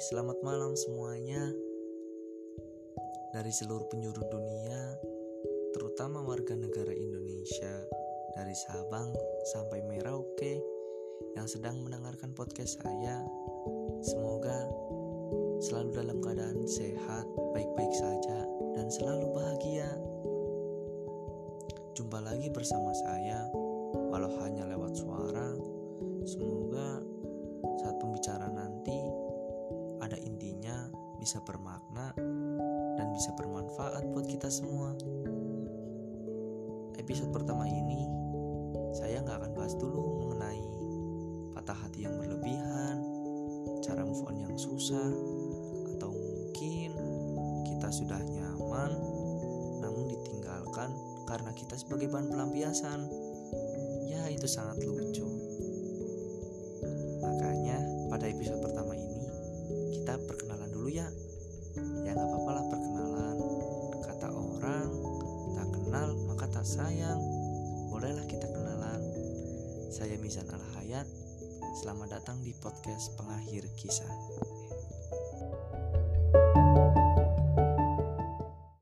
selamat malam semuanya. Dari seluruh penjuru dunia Terutama warga negara Indonesia Dari Sabang sampai Merauke Yang sedang mendengarkan podcast saya Semoga selalu dalam keadaan sehat, baik-baik saja Dan selalu bahagia. Jumpa lagi bersama saya Walau hanya lewat suara bisa bermakna dan bisa bermanfaat buat kita semua. Episode pertama ini saya nggak akan bahas dulu mengenai patah hati yang berlebihan, cara move on yang susah, atau mungkin kita sudah nyaman namun ditinggalkan karena kita sebagai bahan pelampiasan. Ya itu sangat lucu. Makanya pada episode pertama ini kita perkenalan ya. Ya nggak apa-apa lah perkenalan. Kata orang tak kenal maka tak sayang. Bolehlah kita kenalan. Saya Mizan Al Hayat. Selamat datang di podcast pengakhir kisah.